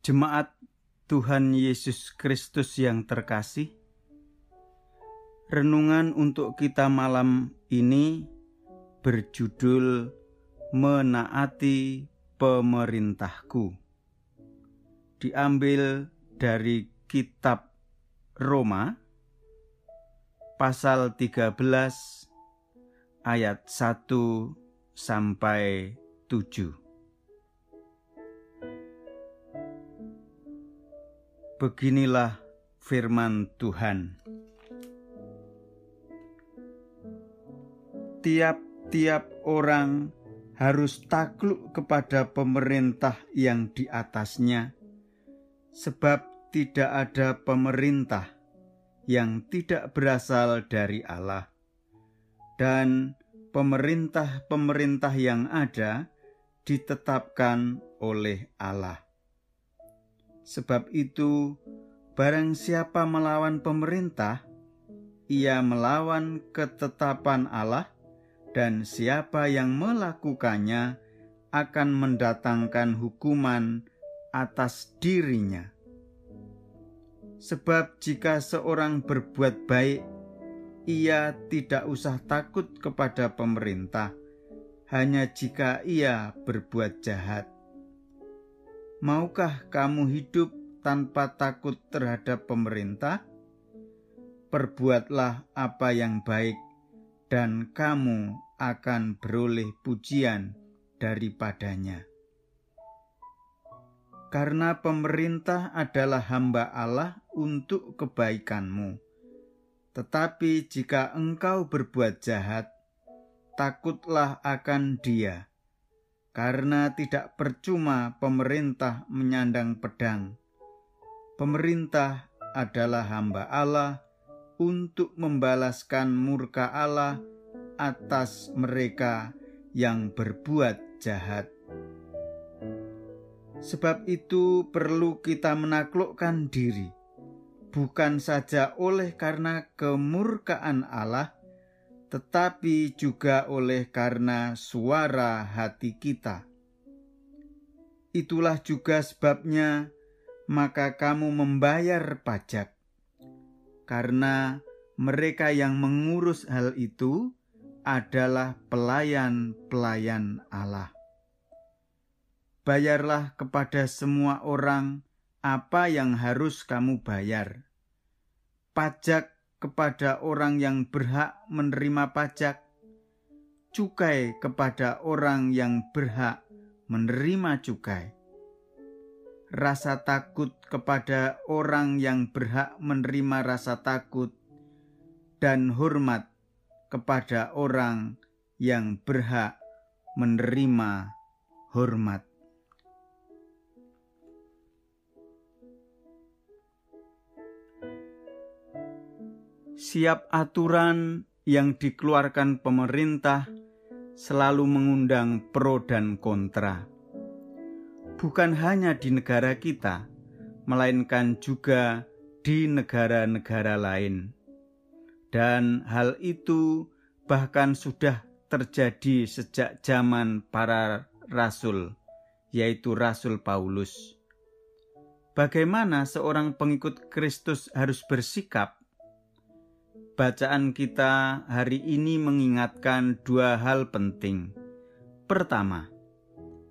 Jemaat Tuhan Yesus Kristus yang terkasih, renungan untuk kita malam ini berjudul "Menaati Pemerintahku". Diambil dari Kitab Roma, pasal 13, ayat 1 sampai 7. Beginilah firman Tuhan. Tiap-tiap orang harus takluk kepada pemerintah yang di atasnya, sebab tidak ada pemerintah yang tidak berasal dari Allah, dan pemerintah-pemerintah yang ada ditetapkan oleh Allah. Sebab itu, barang siapa melawan pemerintah, ia melawan ketetapan Allah, dan siapa yang melakukannya akan mendatangkan hukuman atas dirinya. Sebab jika seorang berbuat baik, ia tidak usah takut kepada pemerintah, hanya jika ia berbuat jahat Maukah kamu hidup tanpa takut terhadap pemerintah? Perbuatlah apa yang baik, dan kamu akan beroleh pujian daripadanya. Karena pemerintah adalah hamba Allah untuk kebaikanmu. Tetapi jika engkau berbuat jahat, takutlah akan Dia karena tidak percuma pemerintah menyandang pedang. Pemerintah adalah hamba Allah untuk membalaskan murka Allah atas mereka yang berbuat jahat. Sebab itu, perlu kita menaklukkan diri, bukan saja oleh karena kemurkaan Allah, tetapi juga oleh karena suara hati kita. Itulah juga sebabnya, maka kamu membayar pajak, karena mereka yang mengurus hal itu adalah pelayan-pelayan Allah. Bayarlah kepada semua orang apa yang harus kamu bayar. Pajak kepada orang yang berhak menerima pajak, cukai kepada orang yang berhak menerima cukai, rasa takut kepada orang yang berhak menerima rasa takut, dan hormat kepada orang yang berhak menerima hormat. Siap aturan yang dikeluarkan pemerintah selalu mengundang pro dan kontra. Bukan hanya di negara kita, melainkan juga di negara-negara lain. Dan hal itu bahkan sudah terjadi sejak zaman para rasul, yaitu Rasul Paulus. Bagaimana seorang pengikut Kristus harus bersikap Bacaan kita hari ini mengingatkan dua hal penting. Pertama,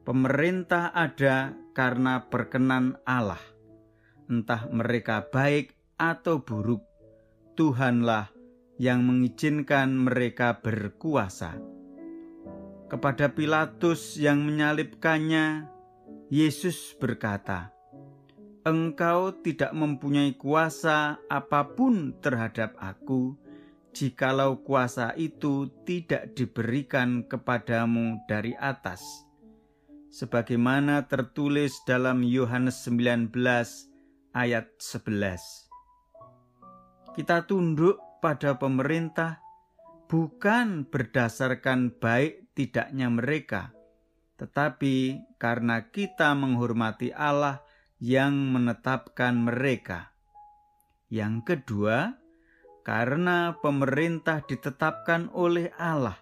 pemerintah ada karena perkenan Allah. Entah mereka baik atau buruk, Tuhanlah yang mengizinkan mereka berkuasa. Kepada Pilatus yang menyalibkannya, Yesus berkata, engkau tidak mempunyai kuasa apa pun terhadap aku, jikalau kuasa itu tidak diberikan kepadamu dari atas. Sebagaimana tertulis dalam Yohanes 19 ayat 11. Kita tunduk pada pemerintah bukan berdasarkan baik tidaknya mereka, tetapi karena kita menghormati Allah yang menetapkan mereka. Yang kedua, karena pemerintah ditetapkan oleh Allah,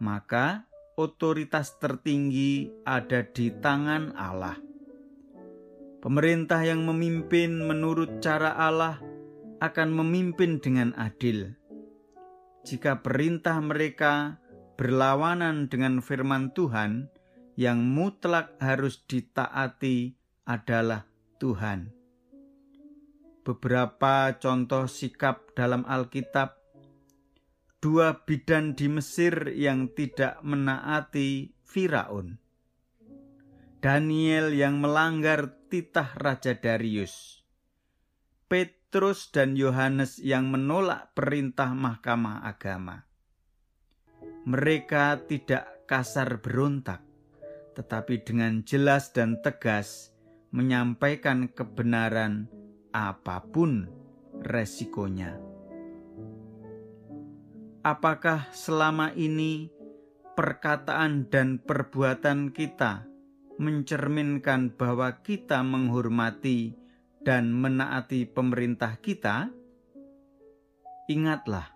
maka otoritas tertinggi ada di tangan Allah. Pemerintah yang memimpin menurut cara Allah akan memimpin dengan adil. Jika perintah mereka berlawanan dengan firman Tuhan, yang mutlak harus ditaati adalah Tuhan. Beberapa contoh sikap dalam Alkitab dua bidan di Mesir yang tidak menaati Firaun. Daniel yang melanggar titah Raja Darius. Petrus dan Yohanes yang menolak perintah Mahkamah Agama. Mereka tidak kasar berontak, tetapi dengan jelas dan tegas menyampaikan kebenaran apa pun resikonya. Apakah selama ini perkataan dan perbuatan kita mencerminkan bahwa kita menghormati dan menaati pemerintah kita? Ingatlah,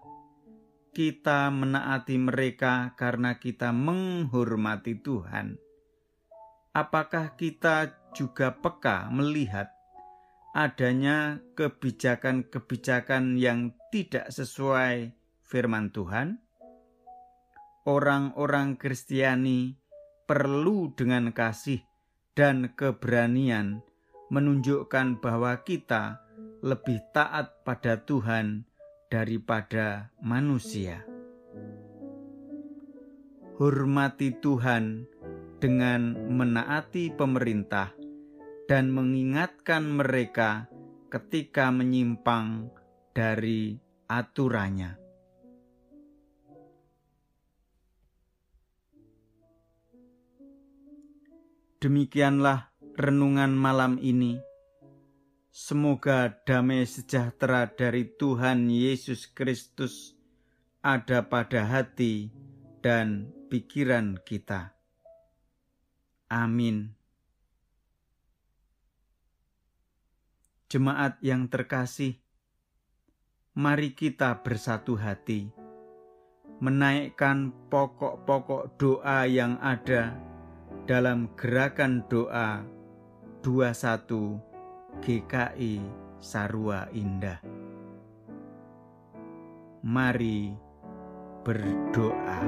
kita menaati mereka karena kita menghormati Tuhan apakah kita juga peka melihat adanya kebijakan-kebijakan yang tidak sesuai firman Tuhan? Orang-orang Kristiani perlu dengan kasih dan keberanian menunjukkan bahwa kita lebih taat pada Tuhan daripada manusia. Hormati Tuhan dengan menaati pemerintah dan mengingatkan mereka ketika menyimpang dari aturannya. Demikianlah renungan malam ini. Semoga damai sejahtera dari Tuhan Yesus Kristus ada pada hati dan pikiran kita. Amin. Jemaat yang terkasih, mari kita bersatu hati, menaikkan pokok-pokok doa yang ada dalam gerakan doa 21 GKI Sarua Indah. Mari berdoa.